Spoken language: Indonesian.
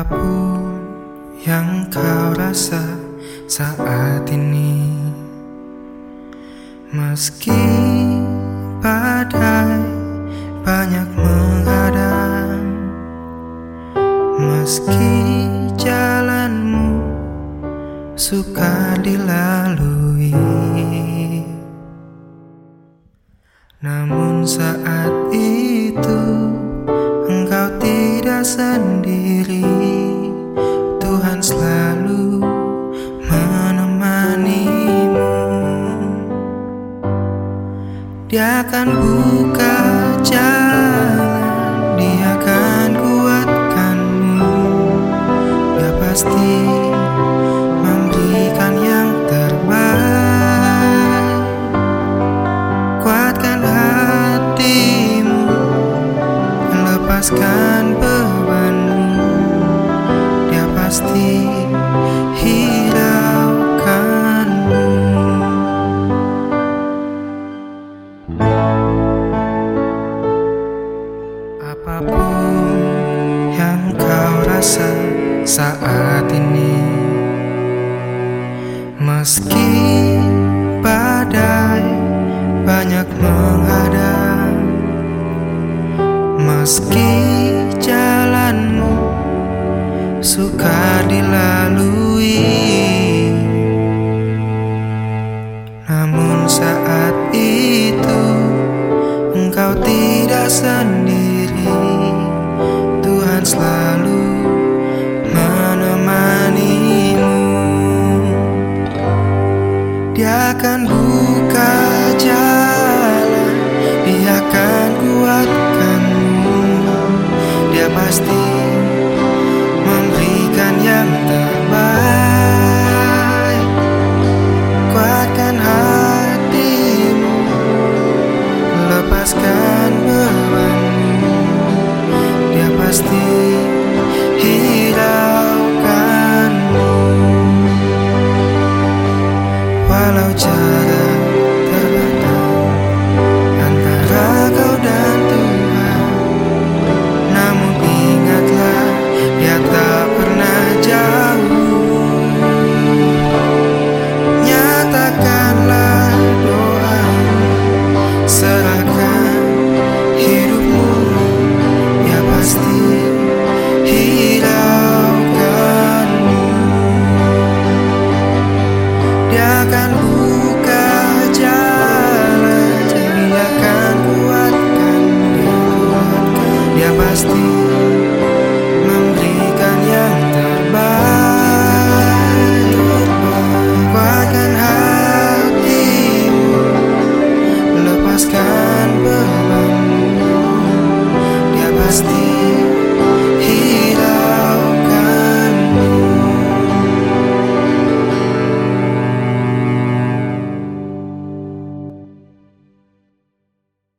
apa pun yang kau rasa saat ini. Meski badai banyak menghadang Meski jalanmu suka dilalui. Namun saat itu engkau tidak sendiri. Dia akan buka jalan Dia akan kuatkanmu. Dia pasti memberikan yang terbaik. Kuatkan hatimu Lepaskan bebanmu. Dia pasti rasa saat ini. Meski badai banyak menghadang Meski jalanmu suka dilalui. Namun saat itu engkau tidak sendiri akan buka Akan buka jalan Dia akan kuatkan Dia pasti